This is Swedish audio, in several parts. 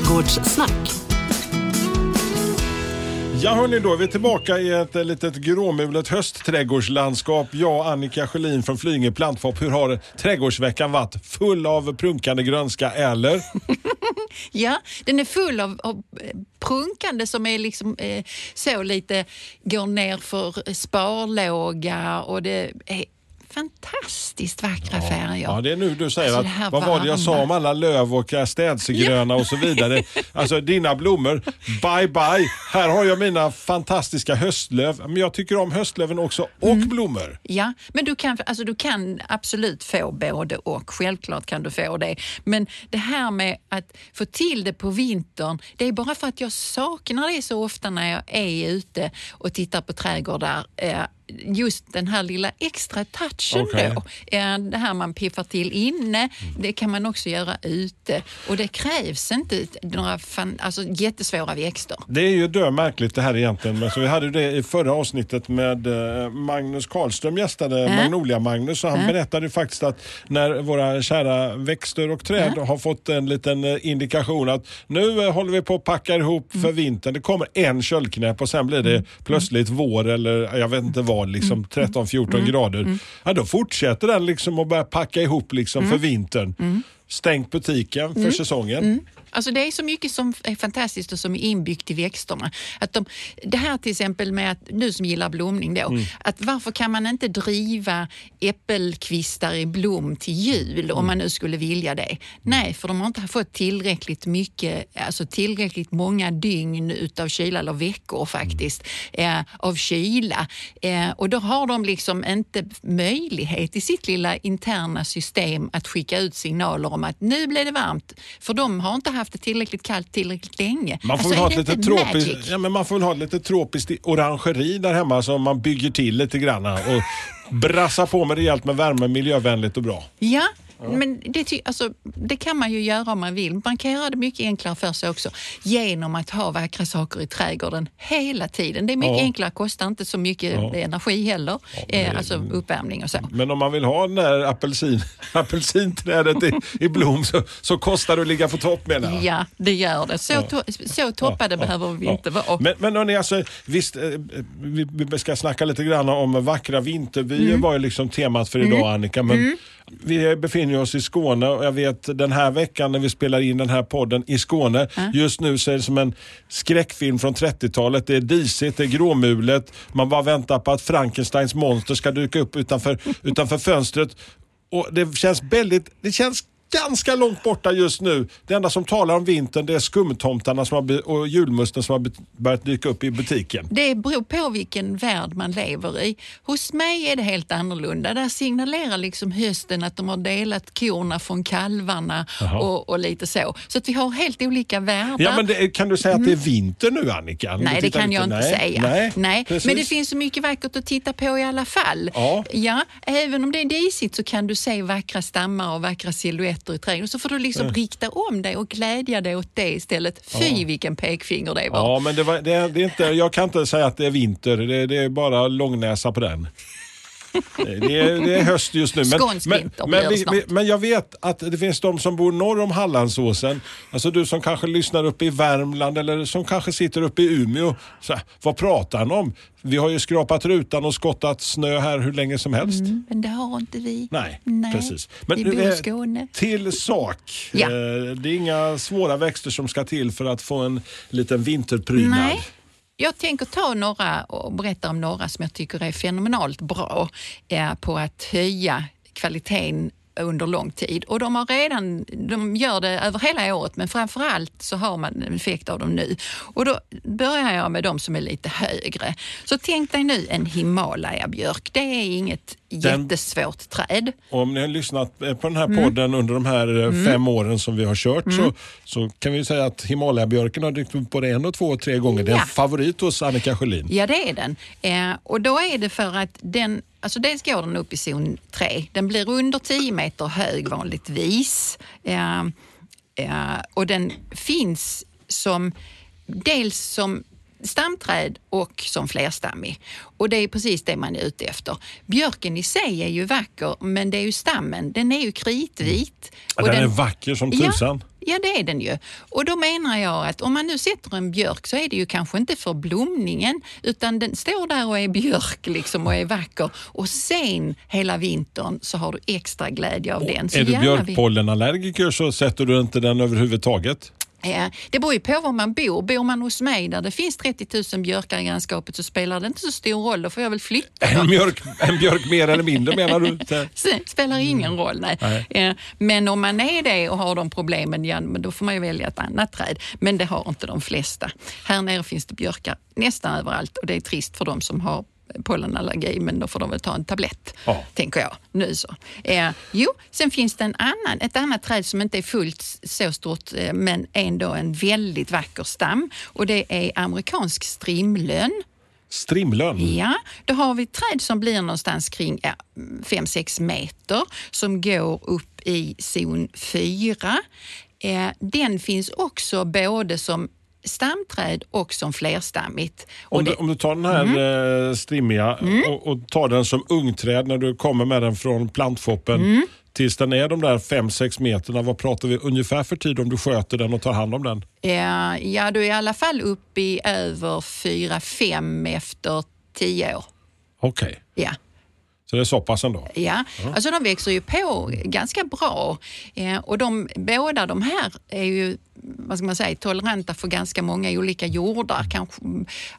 Trädgårdssnack. Ja hörni, då är vi tillbaka i ett eh, litet gråmulet höstträdgårdslandskap. Jag och Annika Sjölin från Flyinge Plantshop. Hur har trädgårdsveckan varit? Full av prunkande grönska eller? Ja, den är full av, av eh, prunkande som är liksom eh, så lite, går ner för sparlåga och det är fantastiskt vackra färger. Ja, det är nu du säger Alltså, att vad var det jag sa om alla löv och städsegröna och så vidare. Alltså dina blommor, bye bye. Här har jag mina fantastiska höstlöv. Men jag tycker om höstlöven också och Mm. blommor. Ja, men du kan, alltså du kan absolut få både och. Självklart kan du få det. Men det här med att få till det på vintern, det är bara för att jag saknar det så ofta när jag är ute och tittar på trädgårdar. Just den här lilla extra touchen Okej. då. Det här man piffar till inne, det kan man också göra ute. Och det krävs inte några fan, alltså jättesvåra växter. Det är ju dö märkligt det här egentligen. Men så vi hade det i förra avsnittet med eh, Magnus Karlström gästade Magnolia-Magnus och han berättade ju faktiskt att när våra kära växter och träd har fått en liten eh, indikation att nu eh, håller vi på att packa ihop för vintern. Det kommer en köldknäpp och sen blir det plötsligt vår eller jag vet inte vad, liksom 13-14 grader. Ja, då fortsätter den liksom att börja packa ihop liksom för vintern. Stängt butiken för säsongen. Alltså det är så mycket som är fantastiskt och som är inbyggt i växterna. Att de, det här till exempel med att du som gillar blomning då, att varför kan man inte driva äppelkvistar i blom till jul om man nu skulle vilja det? Nej, för de har inte fått tillräckligt mycket, alltså tillräckligt många dygn utav kyla, eller veckor faktiskt, eh, av kyla. Eh, och då har de liksom inte möjlighet i sitt lilla interna system att skicka ut signaler om att nu blir det varmt. För de har inte haft det tillräckligt kallt tillräckligt länge. Man får, Alltså, väl ha lite tropiskt, ja, men man får ha lite tropiskt orangeri där hemma som man bygger till lite grann och brassa på med rejält med värme, miljövänligt och bra. Ja, men det, alltså, det kan man ju göra om man vill. Man kan göra det mycket enklare för sig också genom att ha vackra saker i trädgården hela tiden. Det är mycket Ja. enklare, kostar inte så mycket Ja. energi heller. det- eh, alltså uppvärmning och så. Men om man vill ha den där apelsin, apelsinträdet i, i blom så, så kostar det att ligga på topp menar jag. Ja, det gör det. Så, to- så toppade behöver vi inte vara. Men, men hörni, alltså, visst, eh, vi, vi ska snacka lite grann om vackra vintervyer Mm. var ju liksom temat för idag Annika. Men Vi befinner oss i Skåne och jag vet den här veckan när vi spelar in den här podden i Skåne. Just nu så är det som en skräckfilm från 30-talet. Det är disigt, det är gråmulet. Man bara väntar på att Frankensteins monster ska dyka upp utanför, utanför fönstret. Och det känns väldigt, det känns ganska långt borta just nu. Det enda som talar om vintern det är skumtomtarna som har, och julmusten som har börjat dyka upp i butiken. Det beror på vilken värld man lever i. Hos mig är det helt annorlunda. Där signalerar liksom hösten att de har delat korna från kalvarna och, och lite så. Så att vi har helt olika världar. Ja, men det, kan du säga att det är vinter nu Annika? Nej, det kan jag inte nej, säga. Nej, precis. Men det finns så mycket vackert att titta på i alla fall. Ja. Ja, även om det är disigt så kan du se vackra stammar och vackra silhuetter i trädgården. Så får du liksom rikta om dig och glädja dig åt det istället. Fy vilken pekfinger det var. Ja, men det var, det, är- det är inte, jag kan inte säga att det är vinter. Det, det är bara långnäsa på den. Det är, det är höst just nu. Men, men, men, vi, vi, men jag vet att det finns de som bor norr om Hallandsåsen. Alltså du som kanske lyssnar uppe i Värmland eller som kanske sitter uppe i Umeå. Så, vad pratar han om? Vi har ju skrapat rutan och skottat snö här hur länge som helst. Mm, men det har inte vi. Nej, Nej, precis. vi bor i eh, Skåne. Till sak. Ja. Eh, Det är inga svåra växter som ska till för att få en liten vinterprydnad. Nej. Jag tänker ta några och berätta om några som jag tycker är fenomenalt bra eh, på att höja kvaliteten under lång tid. Och de har redan, de gör det över hela året men framförallt så har man en effekt av dem nu. Och då börjar jag med de som är lite högre. Så tänk dig nu en Himalaya-björk. Det är inget den- jättesvårt träd. Om ni har lyssnat eh, på den här Mm. podden under de här eh, fem åren som vi har kört så, så kan vi säga att Himalaya-björken har dykt upp både en och två och tre gånger. Det är en Ja. favorit hos Annika Sjölin. Ja, det är den. Eh, och då är det för att den, alltså dels går den upp i zon 3. Den blir under 10 meter hög vanligtvis. Eh, eh, och den finns som dels som stamträd och som flerstammig. Och det är precis det man är ute efter. Björken i sig är ju vacker, men det är ju stammen. Den är ju kritvit. Ja, den, den, är vacker som tusan. Ja, ja, det är den ju. Och då menar jag att om man nu sätter en björk så är det ju kanske inte för blomningen, utan den står där och är björk liksom och är vacker. Och sen hela vintern så har du extra glädje av och den. Så är du björkpollenallergiker så sätter du inte den överhuvudtaget? Det beror ju på var man bor. Bor man hos mig där det finns 30 000 björkar i grannskapet så spelar det inte så stor roll. Då får jag väl flytta. En, mjörk, en björk mer eller mindre menar du? spelar ingen roll, nej. nej. Men om man är det och har de problemen, ja, då får man ju välja ett annat träd. Men det har inte de flesta. Här nere finns det björkar nästan överallt och det är trist för de som har pollenallergi, men då får de väl ta en tablett, ja. tänker jag. Nu så. Eh, jo, sen finns det en annan, ett annat träd som inte är fullt så stort, eh, men ändå en väldigt vacker stam och det är amerikansk strimlön. Strimlön? Ja, då har vi träd som blir någonstans kring 5-6 ja, meter som går upp i zon 4. Eh, den finns också både som stamträd och som flerstammigt. Om du, om du tar den här mm. strimmiga mm. Och, och, tar den som ungträd när du kommer med den från plantshoppen mm. tills den är de där 5-6 meterna, vad pratar vi ungefär för tid om du sköter den och tar hand om den? Ja, ja du är i alla fall uppe i över 4-5 efter 10 år. Okej. Okay. Ja. Så det är så pass ändå? Ja, mm. alltså de växer ju på ganska bra. Eh, och de, båda de här är ju vad ska man säga, toleranta för ganska många olika jordar. Kanske,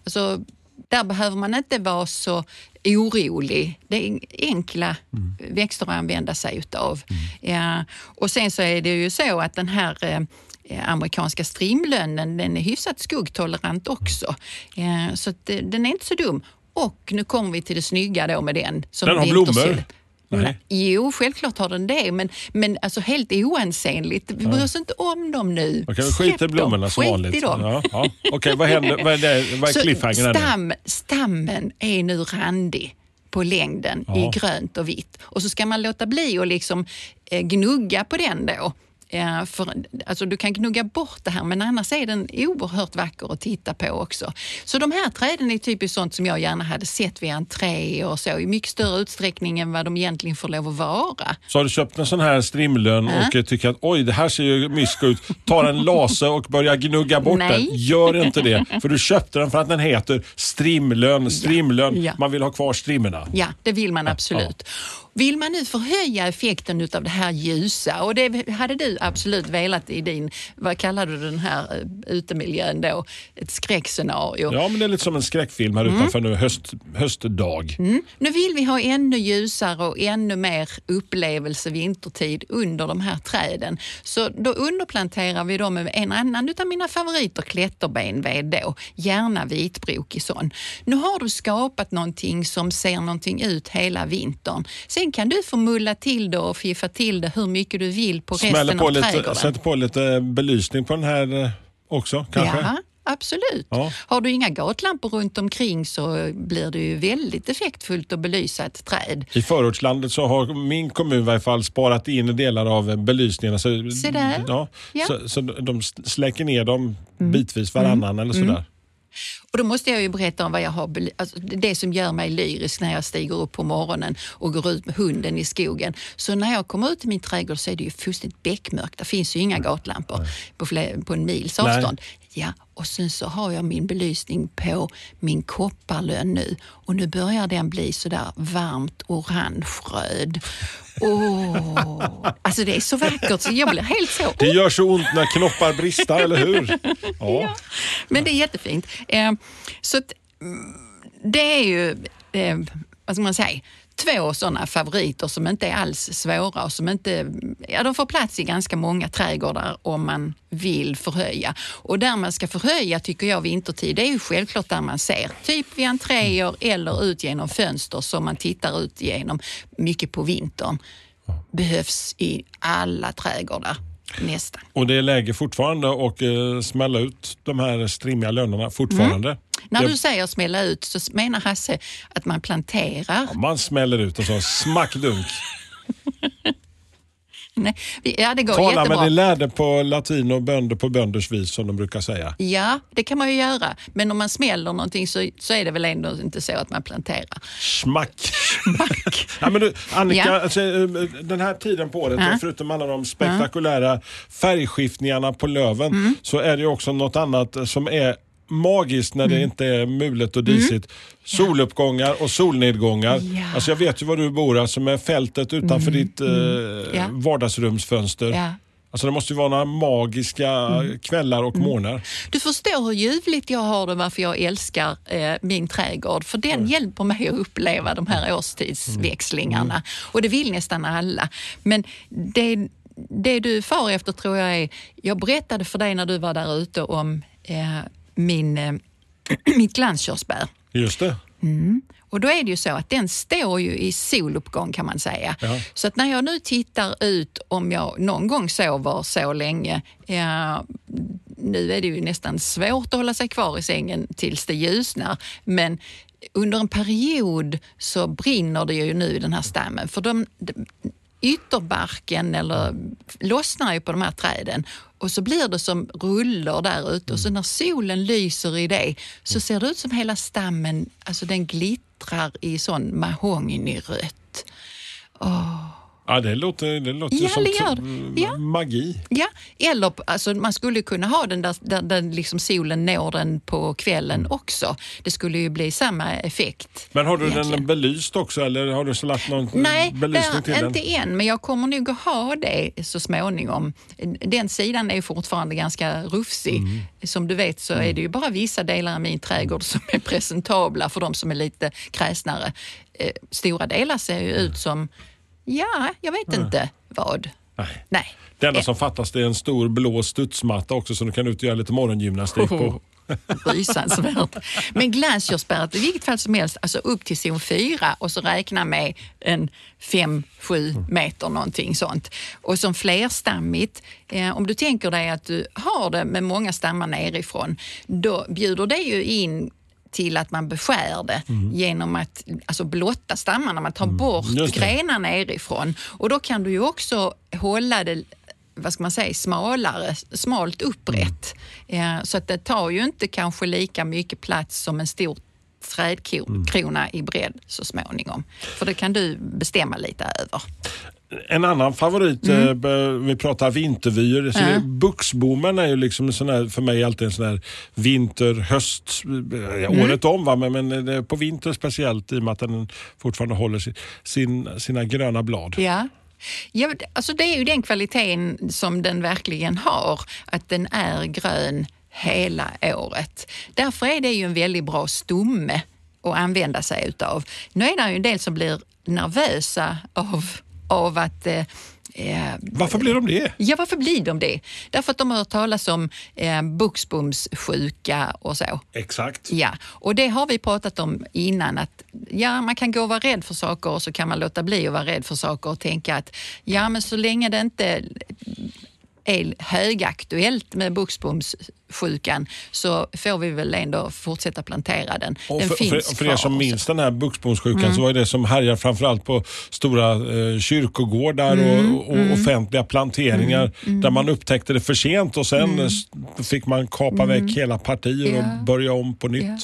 alltså, där behöver man inte vara så orolig. Det är enkla mm. växter att använda sig utav. Mm. Ja, och sen så är det ju så att den här eh, amerikanska strimlönnen den är hyfsat skuggtolerant också. Ja, så det, den är inte så dum. Och nu kommer vi till det snygga då med den. Som den har blommor? Nej. Jo, självklart har den det, men, men alltså helt oansenligt. Vi bryr oss inte om dem nu. Okej, okay, skit i blommorna som vanligt. Skit i dem. Ja, ja. Okej, okay, vad händer? Vad är, det, vad är cliffhangern? Stam, stammen är nu randig på längden ja. i grönt och vitt. Och så ska man låta bli att liksom eh, gnugga på den då. Eh, för, alltså du kan gnugga bort det här men annars är den oerhört vacker att titta på också. Så de här träden är typiskt sånt som jag gärna hade sett vid entré och så i mycket större utsträckning än vad de egentligen får lov att vara. Så har du köpt en sån här strimlön äh? och tycker att oj det här ser ju mysko ut. Tar en lase och börjar gnugga bort Nej. den. Gör inte det. För du köpte den för att den heter strimlön. Strimlön. Ja. Ja. Man vill ha kvar strimmorna. Ja, det vill man absolut. Vill man nu förhöja effekten av det här ljusa och det hade du absolut velat i din, vad kallar du den här eh, utemiljön då? Ett skräckscenario. Ja, men det är lite som en skräckfilm här mm. utanför nu, höst, höstdag. Mm. Nu vill vi ha ännu ljusare och ännu mer upplevelse vintertid under de här träden. Så då underplanterar vi dem med en annan av mina favoriter, klätterbenved då, gärna vitbrokig sån. Nu har du skapat någonting som ser någonting ut hela vintern. Sen kan du få mulla till det och fiffa till det hur mycket du vill på Smäller resten på av lite, trädgården. Sätter på lite belysning på den här eh, också kanske? Ja, absolut. Ja. Har du inga gatlampor runt omkring så blir det ju väldigt effektfullt att belysa ett träd. I förortslandet så har min kommun i varje fall sparat in delar av belysningen. Så, Se där. Ja, ja. Så, så de släcker ner dem mm. bitvis varannan mm. eller sådär. Mm. Och då måste jag ju berätta om vad jag har, alltså det som gör mig lyrisk när jag stiger upp på morgonen och går ut med hunden i skogen. Så när jag kommer ut i min trädgård så är det ju fullständigt beckmörkt. Det finns ju inga gatlampor på, på en mils avstånd. Nej. Ja, och sen så har jag min belysning på min kopparlön nu och nu börjar den bli sådär varmt orange-röd. Oh, alltså det är så vackert så jag blir helt så... Det gör så ont när knoppar brister, eller hur? Ja. ja. Men det är jättefint. Eh, så mm, det är ju, eh, vad ska man säga, två sådana favoriter som inte är alls svåra och som inte, ja de får plats i ganska många trädgårdar om man vill förhöja. Och där man ska förhöja tycker jag vintertid, det är ju självklart där man ser, typ vid entréer eller ut genom fönster som man tittar ut genom mycket på vintern. Behövs i alla trädgårdar. Nästan. Och det är läge fortfarande att eh, smälla ut de här strimmiga lönerna fortfarande? Mm. När du säger smälla ut så menar Hasse att man planterar? Ja, man smäller ut och så smack dunk. Nej, ja, det går Tala jättebra. med din lärde på latin och bönder på bönders vis som de brukar säga. Ja, det kan man ju göra. Men om man smäller någonting så, så är det väl ändå inte så att man planterar. Smack! ja, men du, Annika, Ja. alltså, eh, den här tiden på året, Ja. förutom alla de spektakulära färgskiftningarna på löven, Mm. så är det också något annat som är magiskt när Mm. det inte är mulet och disigt. Soluppgångar och solnedgångar. Ja. Mm. Alltså jag vet ju var du bor, alltså med fältet utanför ditt eh, Ja. vardagsrumsfönster. Ja. Alltså det måste ju vara några magiska Mm. kvällar och morgnar. Du förstår hur ljuvligt jag har det varför jag älskar eh, min trädgård. För den hjälper mig att uppleva de här årstidsväxlingarna. Och det vill nästan alla. Men det, det du far efter tror jag är... Jag berättade för dig när du var där ute om eh, min, eh, mitt glanskörsbär. Just det. Och då är det ju så att den står ju i soluppgång kan man säga. Ja. Så att när jag nu tittar ut, om jag någon gång sover så länge, ja, nu är det ju nästan svårt att hålla sig kvar i sängen tills det ljusnar, men under en period så brinner det ju nu i den här stammen. För de, de, ytterbarken eller, lossnar ju på de här träden och så blir det som ruller där ute. Och så när solen lyser i det så ser det ut som hela stammen, alltså den glittrar i sån mahognyrött. Ja, det låter, det låter Ja, som det. Ja. magi. Ja, eller alltså, man skulle kunna ha den där, där, där liksom solen når den på kvällen också. Det skulle ju bli samma effekt. Men har du egentligen. den belyst också eller har du lagt någon Nej, belysning till den? inte än, men jag kommer nog att ha det så småningom. Den sidan är ju fortfarande ganska rufsig. Mm. Som du vet så är det ju bara vissa delar av min trädgård som är presentabla för de som är lite kräsnare. Eh, Stora delar ser ju ut som, ja, jag vet inte vad. Nej. Nej. Det enda Eh, som fattas det är en stor blå studsmatta också så du kan ut och göra lite morgongymnastik på. Rysansvärt. Men glanskörsbäret, i vilket fall som helst, alltså upp till zon 4 och så räkna med en 5-7 meter någonting sånt. Och som flerstammigt, eh, om du tänker dig att du har det med många stammar nerifrån, då bjuder det ju in till att man beskär det genom att alltså blotta stammarna, man tar bort just det. grenar nerifrån. Och då kan du ju också hålla det vad ska man säga, smalare, smalt upprätt. Eh, så att det tar ju inte kanske lika mycket plats som en stor trädkrona i bredd så småningom. För det kan du bestämma lite över. En annan favorit, eh, b- vi pratar vintervyer. Så Mm. Det, buxbommen är ju liksom sån här, för mig alltid en sån här vinter, höst, eh, ja, Mm. året om. Va? Men, men är på vinter speciellt i och med att den fortfarande håller sin, sin, sina gröna blad. Ja. Ja, alltså det är ju den kvaliteten som den verkligen har, att den är grön hela året. Därför är det ju en väldigt bra stomme att använda sig utav. Nu är det ju en del som blir nervösa av, av att eh, eh, Varför blir de det? Ja, varför blir de det? Därför att de har hört talas om eh, buxbomssjuka och så. Exakt. Ja, och det har vi pratat om innan att ja, man kan gå och vara rädd för saker och så kan man låta bli att vara rädd för saker och tänka att ja, men så länge det inte är högaktuellt med buxbomssjukan så får vi väl ändå fortsätta plantera den. Och den för, finns för, för er som minns den här buxbomssjukan Mm. så var det som härjar framförallt på stora eh, kyrkogårdar Mm. och, och offentliga planteringar där man upptäckte det för sent och sen s- fick man kapa väck hela partier Mm. Ja. och börja om på nytt. Ja.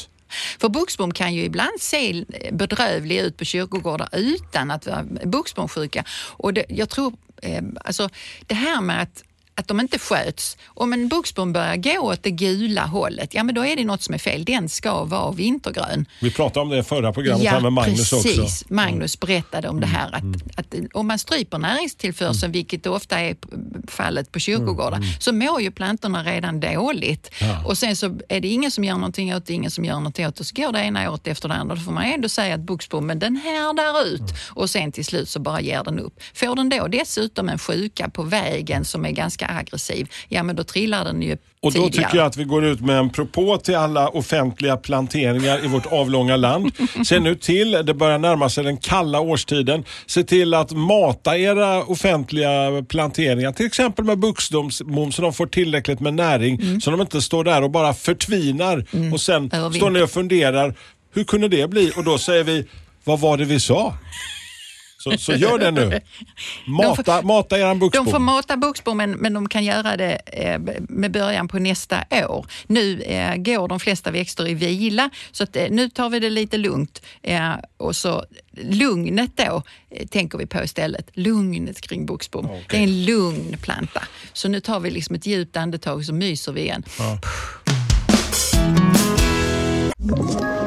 För buxbom kan ju ibland se bedrövlig ut på kyrkogårdar utan att vara buxbomsjuka. Och det, jag tror, eh, alltså det här med att att de inte sköts. Om en buxbom börjar gå åt det gula hållet, ja men då är det något som är fel. Den ska vara vintergrön. Vi pratade om det i förra programmet här med Magnus precis. också. Mm. Magnus berättade om det här att, att om man stryper näringstillförseln, vilket ofta är fallet på kyrkogårdar, så mår ju plantorna redan dåligt. Mm. Ja. Och sen så är det ingen som gör någonting åt det, ingen som gör någonting åt det. Så går det ena året efter det andra. Då får man ändå säga att buxbommen den härdar ut Mm. och sen till slut så bara ger den upp. Får den då dessutom en sjuka på vägen som är ganska aggressiv, ja men då trillar den ju Och då tycker jag att vi går ut med en propå till alla offentliga planteringar i vårt avlånga land. Se nu till, det börjar närma sig den kalla årstiden. Se till att mata era offentliga planteringar, till exempel med buxbom så de får tillräckligt med näring Mm. så de inte står där och bara förtvinar och sen står ni och funderar, hur kunde det bli? Och då säger vi, vad var det vi sa? Så, så gör det nu. Mata, får- mata eran buxbom. De får mata buxbom men, men de kan göra det eh, med början på nästa år. Nu eh, går de flesta växter i vila så att, eh, nu tar vi det lite lugnt. Eh, och så lugnet då eh, tänker vi på istället. Lugnet kring buxbom. Okej. Det är en lugn planta. Så nu tar vi liksom ett djupt andetag så myser vi igen. Ett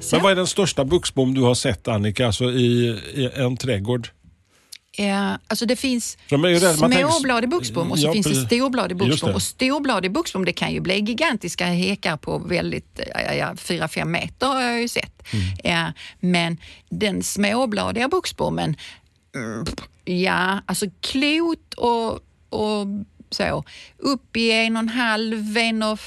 gardinerna. Men vad är den största buxbom du har sett Annika, alltså i, i en trädgård? Ja, alltså det finns småbladig buxbom och så Ja, finns det storbladig buxbom. Och storbladig buxbom det kan ju bli gigantiska häckar på väldigt, ja, ja, 4-5 meter har jag ju sett. Mm. Ja, men den småbladiga buxbommen, mm, ja, alltså klot och, och så, upp i en och en halv, en och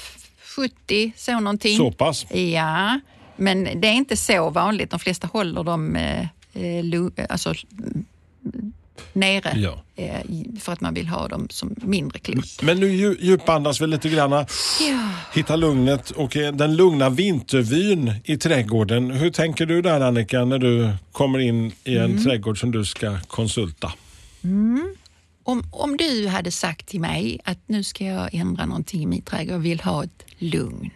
70, så någonting. Så pass? Ja, men det är inte så vanligt. De flesta håller dem eh, eh, alltså, mm, nere Ja. eh, för att man vill ha dem som mindre klot. Men nu dju- djupandas vi lite grann. Hitta lugnet och eh, den lugna vintervyn i trädgården. Hur tänker du där Annika när du kommer in i en Mm. trädgård som du ska konsulta? Om, om du hade sagt till mig att nu ska jag ändra någonting i min trädgård och vill ha ett lugn.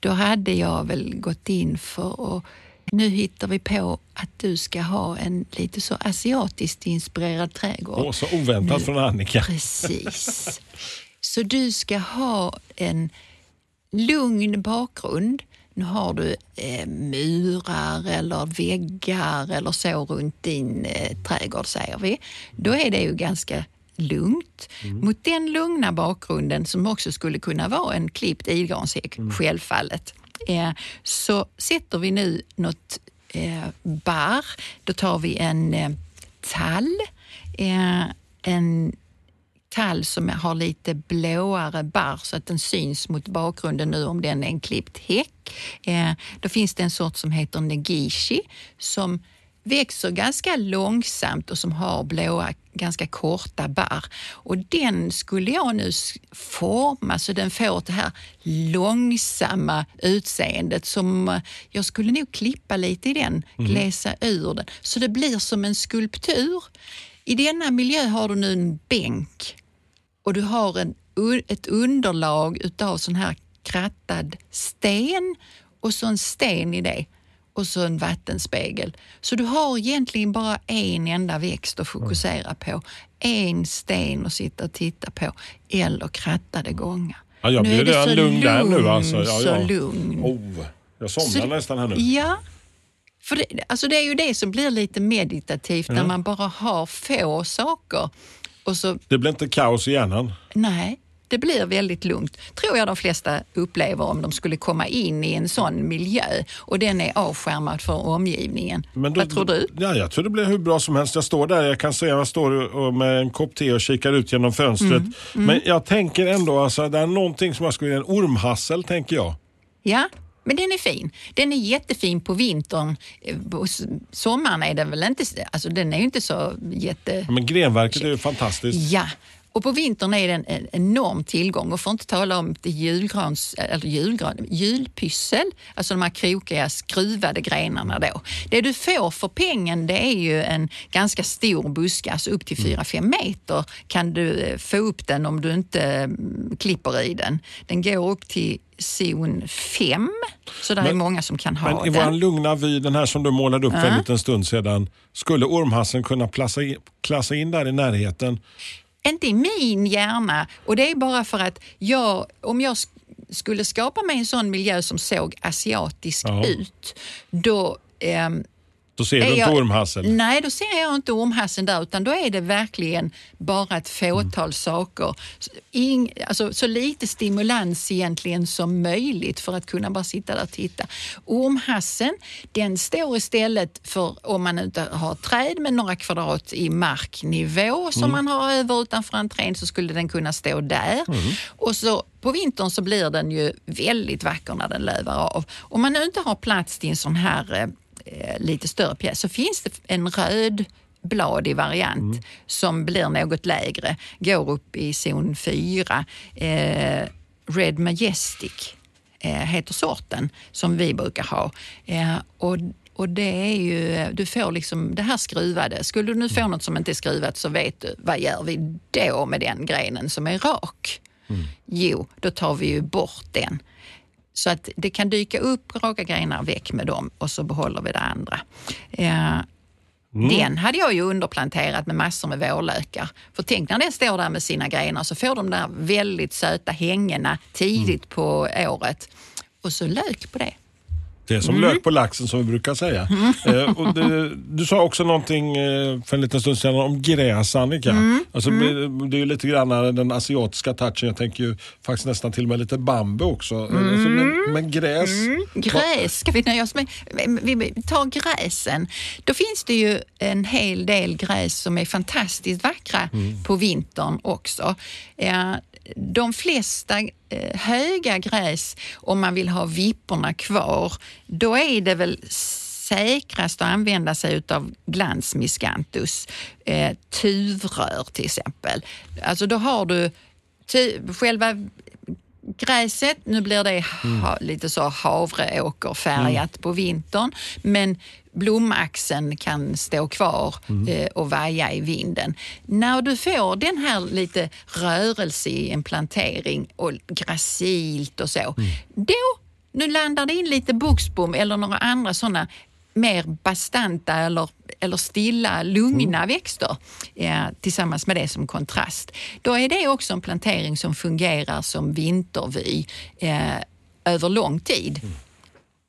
Då hade jag väl gått in för att nu hittar vi på att du ska ha en lite så asiatiskt inspirerad trädgård. Åh, så oväntat från Annika. Precis. Så du ska ha en lugn bakgrund. Nu har du eh, murar eller väggar eller så runt din eh, trädgård säger vi. Då är det ju ganska lugnt. Mot den lugna bakgrunden som också skulle kunna vara en klippt ilgranshäck, självfallet, eh, så sätter vi nu något eh, barr. Då tar vi en eh, tall, eh, en tall som har lite blåare barr så att den syns mot bakgrunden nu om den är en klippt häck. Eh, då finns det en sort som heter negishi som växer ganska långsamt och som har blåa, ganska korta barr. Och den skulle jag nu forma så den får det här långsamma utseendet som eh, jag skulle nog klippa lite i den, glesa ur den. Så det blir som en skulptur. I denna miljö har du nu en bänk och du har en, ett underlag utav sån här krattad sten och så en sten i det och så en vattenspegel. Så du har egentligen bara en enda växt att fokusera på. En sten att sitta och titta på eller krattade gångar. Ja, jag Nu blir är det redan så lugn där nu. Alltså. Ja, så ja. lugn. Oh, jag somnar Så- nästan här nu. Ja, för det, alltså det är ju det som blir lite meditativt när man bara har få saker. Och så, Det blir inte kaos i hjärnan. nej, det blir väldigt lugnt. Tror jag de flesta upplever om de skulle komma in i en sån miljö och den är avskärmad från omgivningen. Men då- Vad tror du? Ja, jag tror det blir hur bra som helst. Jag står där, jag kan säga jag står med en kopp te och kikar ut genom fönstret. Mm, Men jag tänker ändå, alltså, det är någonting som jag skulle en ormhassel tänker jag. Ja, men den är fin. Den är jättefin på vintern. Eh, På s- sommaren är den väl inte, alltså den är ju inte så jätte... Men grenverket är ju fantastiskt. Ja, och på vintern är den en enorm tillgång och får inte tala om det julgrans, eller julgran, julpyssel, alltså de här krokiga skruvade grenarna då. Det du får för pengen det är ju en ganska stor buske, alltså upp till 4-5 meter kan du eh, få upp den om du inte mm, klipper i den. Den går upp till zon 5, så det är Men- många som kan ha Men i den. våran lugna vy, den här som du målade upp för en liten stund sedan, skulle ormhasseln kunna plassa in, klassa in där i närheten? Inte i min hjärna. Och det är bara för att jag, om jag sk- skulle skapa mig en sån miljö som såg asiatisk Ja. ut, då ehm, Då ser du inte jag- ormhassel? Nej, då ser jag inte ormhasseln där utan då är det verkligen bara ett fåtal saker. Ing, alltså, så lite stimulans egentligen som möjligt för att kunna bara sitta där och titta. Ormhasseln den står istället för om man inte har träd med några kvadrat i marknivå som man har över utanför entrén så skulle den kunna stå där. Och så på vintern så blir den ju väldigt vacker när den lövar av. Om man nu inte har plats till en sån här eh, lite större pjäs så finns det en röd bladig variant som blir något lägre, går upp i zon 4. Eh, Red Majestic eh, heter sorten som vi brukar ha. Eh, och och det är ju, du får liksom det här skruvade. Skulle du nu få något som inte är skruvat så vet du, vad gör vi då med den grenen som är rak? Jo, då tar vi ju bort den. Så att det kan dyka upp raka grenar, väck med dem och så behåller vi det andra. Eh, Den hade jag ju underplanterat med massor med vårlökar. För tänk när den står där med sina grenar så får de där väldigt söta hängena tidigt på året. Och så lök på det. Det är som Mm. lök på laxen som vi brukar säga. Eh, och det, du sa också någonting eh, för en liten stund sedan om gräs Annika. Mm. Alltså, Det är ju lite grann den asiatiska touchen. Jag tänker ju faktiskt nästan till och med lite bambu också. Alltså, men, men gräs. Gräs, ska vi nöja oss med? Vi tar gräsen. Då finns det ju en hel del gräs som är fantastiskt vackra på vintern också. Eh, de flesta eh, höga gräs, om man vill ha vipporna kvar, då är det väl säkrast att använda sig utav glansmiscanthus, eh, tuvrör till exempel. Alltså då har du själva gräset, nu blir det ha, lite så havreåkerfärgat på vintern, men blomaxeln kan stå kvar eh, och vaja i vinden. När du får den här lite rörelse i en plantering och gracilt och så, då nu landar det in lite buxbom eller några andra sådana mer bastanta eller, eller stilla, lugna växter eh, tillsammans med det som kontrast. Då är det också en plantering som fungerar som vintervy eh, över lång tid.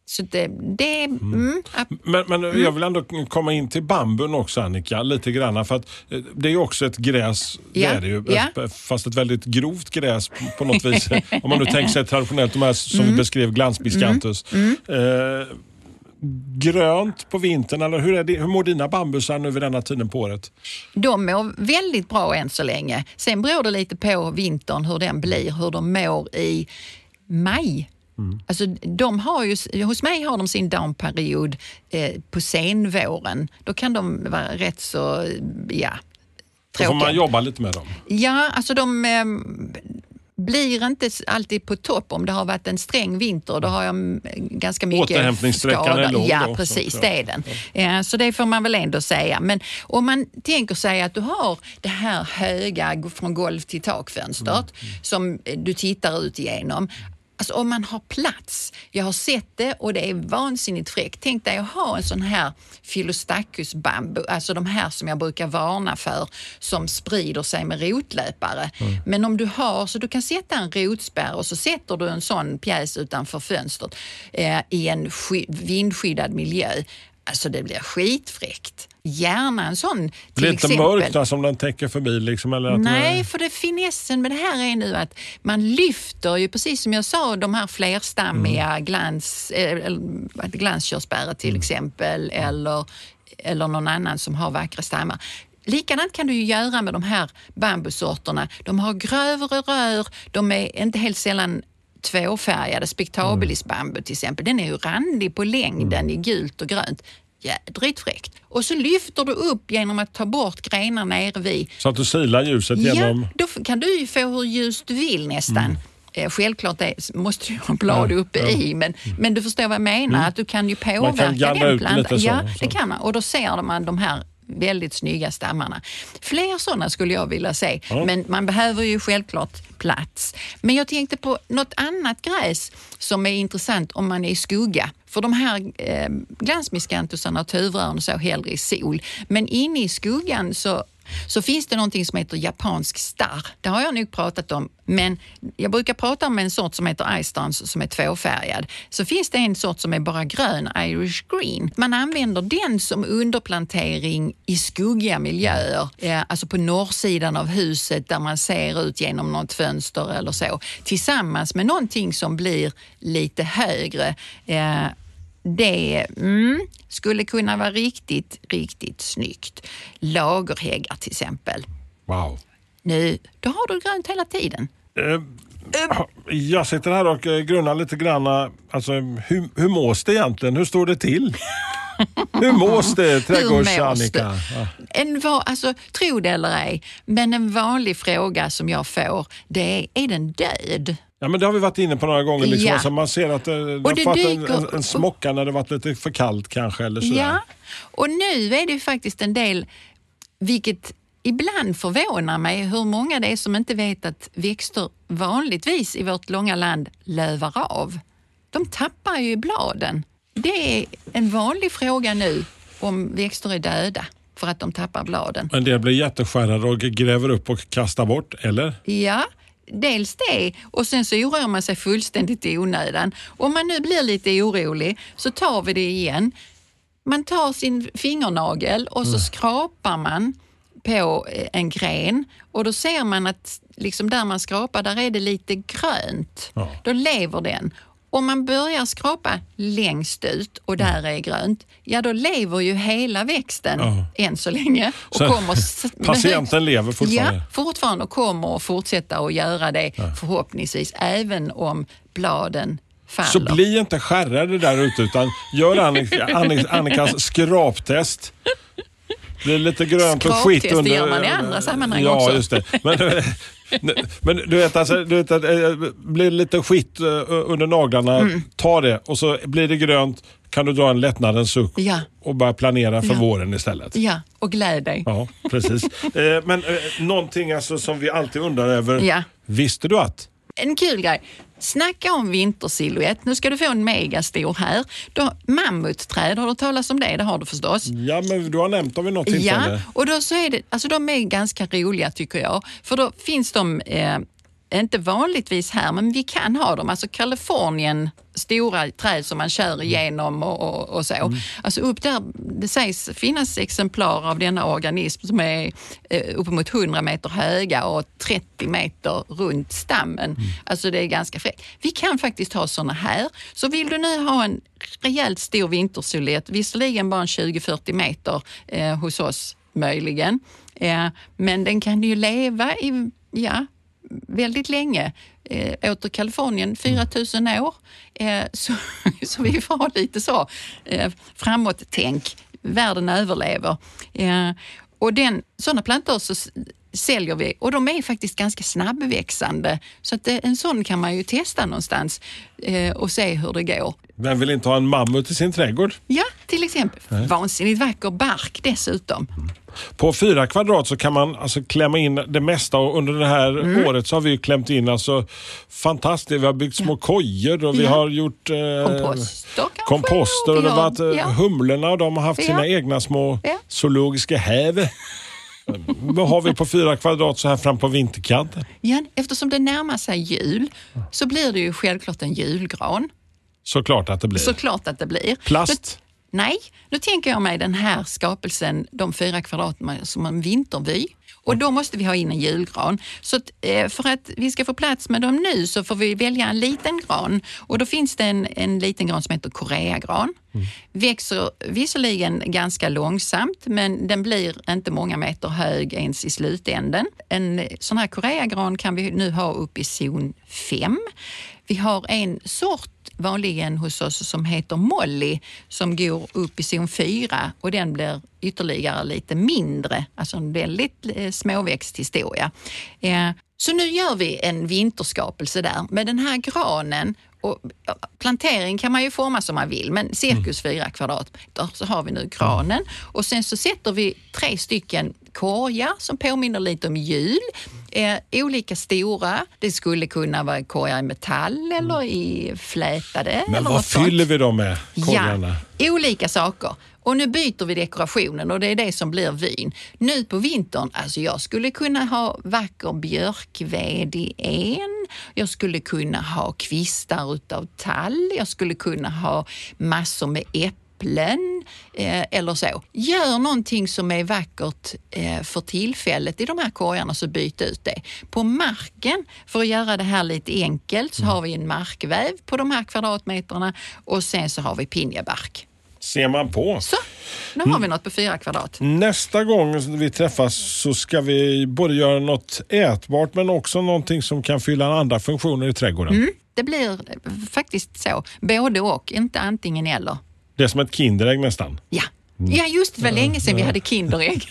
Så det, det mm, ap- Men, men jag vill ändå komma in till bambun också Annika, lite grann. För att eh, det är också ett gräs, det Ja, är det ju, ja. fast ett väldigt grovt gräs på- något vis. Om man nu tänker sig traditionellt, de här som Mm. vi beskrev, glansbiscanthus. Eh, grönt på vintern, eller hur, är det, hur mår dina bambusar nu vid denna tiden på året? De mår väldigt bra än så länge. Sen beror det lite på vintern hur den blir, hur de mår i maj. Alltså, de har ju, hos mig har de sin downperiod eh, på senvåren. Då kan de vara rätt så, ja, Då får man tråkiga. jobba lite med dem. Ja, alltså de eh, blir inte alltid på topp om det har varit en sträng vinter. Då har jag ganska mycket Återhämtningssträckan är skada. lång Ja, då, precis, så- det är den. Ja, så det får man väl ändå säga. Men om man tänker sig att du har det här höga från golv till takfönstret Mm, som du tittar ut igenom. Alltså om man har plats, jag har sett det och det är vansinnigt fräckt. Tänk dig att ha en sån här Philostachus bambu, alltså de här som jag brukar varna för, som sprider sig med rotlöpare. Men om du har, så du kan sätta en rotspärr och så sätter du en sån pjäs utanför fönstret eh, i en sky- vindskyddad miljö. Alltså det blir skitfräckt. Gärna en sån till inte exempel. mörkt som den täcker förbi? Liksom, eller att Nej, för det finessen med det här är nu att man lyfter ju, precis som jag sa, de här flerstammiga glans, eh, eller vad heter det, glanskörsbäret till exempel, eller, eller någon annan som har vackra stammar. Likadant kan du ju göra med de här bambusorterna. De har grövre rör, de är inte helt sällan tvåfärgade. Spectabilis bambu till exempel, den är ju randig på längden i gult och grönt. Jädrigt fräckt. Och så lyfter du upp genom att ta bort grenar nere vid Så att du silar ljuset genom... Ja, då kan du ju få hur ljust du vill nästan. Eh, Självklart är, måste du ha blad Ja, uppe ja. i, men, men du förstår vad jag menar. Att du kan ju påverka gallra den ut plantan. så, Ja, så. det kan man. Och då ser man de här väldigt snygga stammarna. Fler sådana skulle jag vilja se, men man behöver ju självklart plats. Men jag tänkte på något annat gräs som är intressant om man är i skugga. För de här eh, glansmiskantusarna och tuvrören så hellre i sol. Men inne i skuggan så så finns det någonting som heter japansk starr. Det har jag nog pratat om, men jag brukar prata om en sort som heter Ice som är tvåfärgad. Så finns det en sort som är bara grön, Irish Green. Man använder den som underplantering i skuggiga miljöer, eh, alltså på norrsidan av huset där man ser ut genom något fönster eller så, tillsammans med någonting som blir lite högre. Eh, det mm, skulle kunna vara riktigt, riktigt snyggt. Lagerhäggar till exempel. Wow. Nu, då har du grönt hela tiden. Eh, jag sitter här och eh, grunnar lite grann. Alltså, hur, hur mås det egentligen? Hur står det till? hur mås det, trädgårds-Annika? Ja. Alltså, tro det eller ej, men en vanlig fråga som jag får det är, är den död? Ja, men det har vi varit inne på några gånger. Liksom. Ja. Alltså, man ser att det, det har det dyker- en, en, en smocka när det varit lite för kallt kanske. Eller sådär. Ja, och nu är det ju faktiskt en del, vilket ibland förvånar mig, hur många det är som inte vet att växter vanligtvis i vårt långa land lövar av. De tappar ju bladen. Det är en vanlig fråga nu om växter är döda för att de tappar bladen. En del blir jätteskärrade och gräver upp och kastar bort, eller? Ja, dels det och sen så oroar man sig fullständigt i onödan. Om man nu blir lite orolig så tar vi det igen. Man tar sin fingernagel och så skrapar man på eh, en gren och då ser man att liksom där man skrapar, där är det lite grönt. Ja. Då lever den. Om man börjar skrapa längst ut och där är grönt, ja då lever ju hela växten Ja. än så länge. Och Så kommer patienten lever fortfarande? Ja, fortfarande och kommer att fortsätta att göra det förhoppningsvis även om bladen faller. Så bli inte skärrade där ute utan gör Annika, Annikas skraptest. Det är lite grönt och skit Skraptest, det under... gör man i andra sammanhang ja, också. just det. Men, men du vet, alltså, du vet att eh, blir lite skit eh, under naglarna, Mm. ta det och så blir det grönt kan du dra en lättnadens suck Ja. och börja planera för Ja. våren istället. Ja, och gläd dig. Ja, precis. Eh, Men någonting alltså som vi alltid undrar över. Ja. Visste du att? En kul grej. Snacka om vintersilhuett. Nu ska du få en megastor här. Då, mammutträd, har du talat om det? Det har du förstås. Ja, men du har nämnt dem vid något tillfälle. Ja, och då så är det, alltså de är ganska roliga tycker jag. För då finns de, eh, inte vanligtvis här, men vi kan ha dem. Alltså Kalifornien, stora träd som man kör igenom och, och, och så. Alltså upp där, det sägs finnas exemplar av denna organism som är eh, uppemot 100 meter höga och 30 meter runt stammen. Alltså det är ganska fräckt. Vi kan faktiskt ha såna här. Så vill du nu ha en rejält stor vintersolett, visserligen bara en 20-40 meter eh, hos oss möjligen, eh, men den kan ju leva i, ja, väldigt länge. Eh, åter Kalifornien, 4000 år. Eh, så, så vi får ha lite så eh, framåt-tänk. Världen överlever. Eh, och den, sådana plantor så säljer vi och de är faktiskt ganska snabbväxande. Så att eh, en sån kan man ju testa någonstans eh, och se hur det går. Vem vill inte ha en mammut i sin trädgård? Ja, till exempel. Vansinnigt vacker bark dessutom. På fyra kvadrat så kan man alltså klämma in det mesta och under det här Mm. året så har vi klämt in alltså fantastiskt. Vi har byggt små kojor och vi Ja. har gjort eh, Komposter komposter och det har har- varit eh, ja. humlorna och de har haft Ja. sina egna små Ja. zoologiska häv. Vad har vi på fyra kvadrat så här fram på vinterkanten? Ja, eftersom det närmar sig jul så blir det ju självklart en julgran. Såklart att det blir. Såklart att det blir. Plast? Så, nej, nu tänker jag mig den här skapelsen, de fyra kvadraten som en vintervy. Och då måste vi ha in en julgran. Så eh, för att vi ska få plats med dem nu så får vi välja en liten gran. Och då finns det en, en liten gran som heter koreagran. Växer visserligen ganska långsamt men den blir inte många meter hög ens i slutänden. En sån här koreagran kan vi nu ha upp i zon 5. Vi har en sort vanligen hos oss som heter Molly som går upp i zon 4 och den blir ytterligare lite mindre, alltså en väldigt eh, småväxt historia. Eh, så nu gör vi en vinterskapelse där med den här granen. Och plantering kan man ju forma som man vill, men cirkus fyra kvadratmeter så har vi nu granen. Och sen så sätter vi tre stycken korgar som påminner lite om jul. Eh, olika stora. Det skulle kunna vara korgar i metall eller i flätade. Men eller vad något sånt. fyller vi dem med, korgarna? Ja, olika saker. Och nu byter vi dekorationen och det är det som blir vyn. Nu på vintern, alltså jag skulle kunna ha vacker björkved i en. Jag skulle kunna ha kvistar utav tall. Jag skulle kunna ha massor med äpplen eh, eller så. Gör någonting som är vackert eh, för tillfället i de här korgarna så byt ut det. På marken, för att göra det här lite enkelt, så har vi en markväv på de här kvadratmeterna och sen så har vi pinjebark. Ser man på. Så, nu har vi något på fyra kvadrat. Nästa gång vi träffas så ska vi både göra något ätbart men också någonting som kan fylla andra funktioner i trädgården. Mm, det blir faktiskt så. Både och, inte antingen eller. Det är som ett Kinderägg nästan. Ja. Ja, just det. var länge sedan vi hade Kinderägg.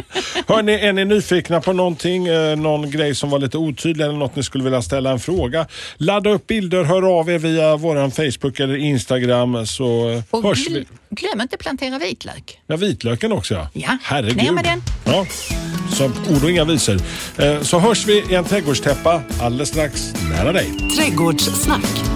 Hörni, är ni nyfikna på någonting, eh, någon grej som var lite otydlig eller något ni skulle vilja ställa en fråga? Ladda upp bilder, hör av er via vår Facebook eller Instagram så Och hörs gl- vi. glöm inte plantera vitlök. Ja, vitlöken också ja. Ja, Herregud. ner med den. Ja, så ord och inga visor. Eh, Så hörs vi i en trädgårdstäppa alldeles strax nära dig. Trädgårdssnack.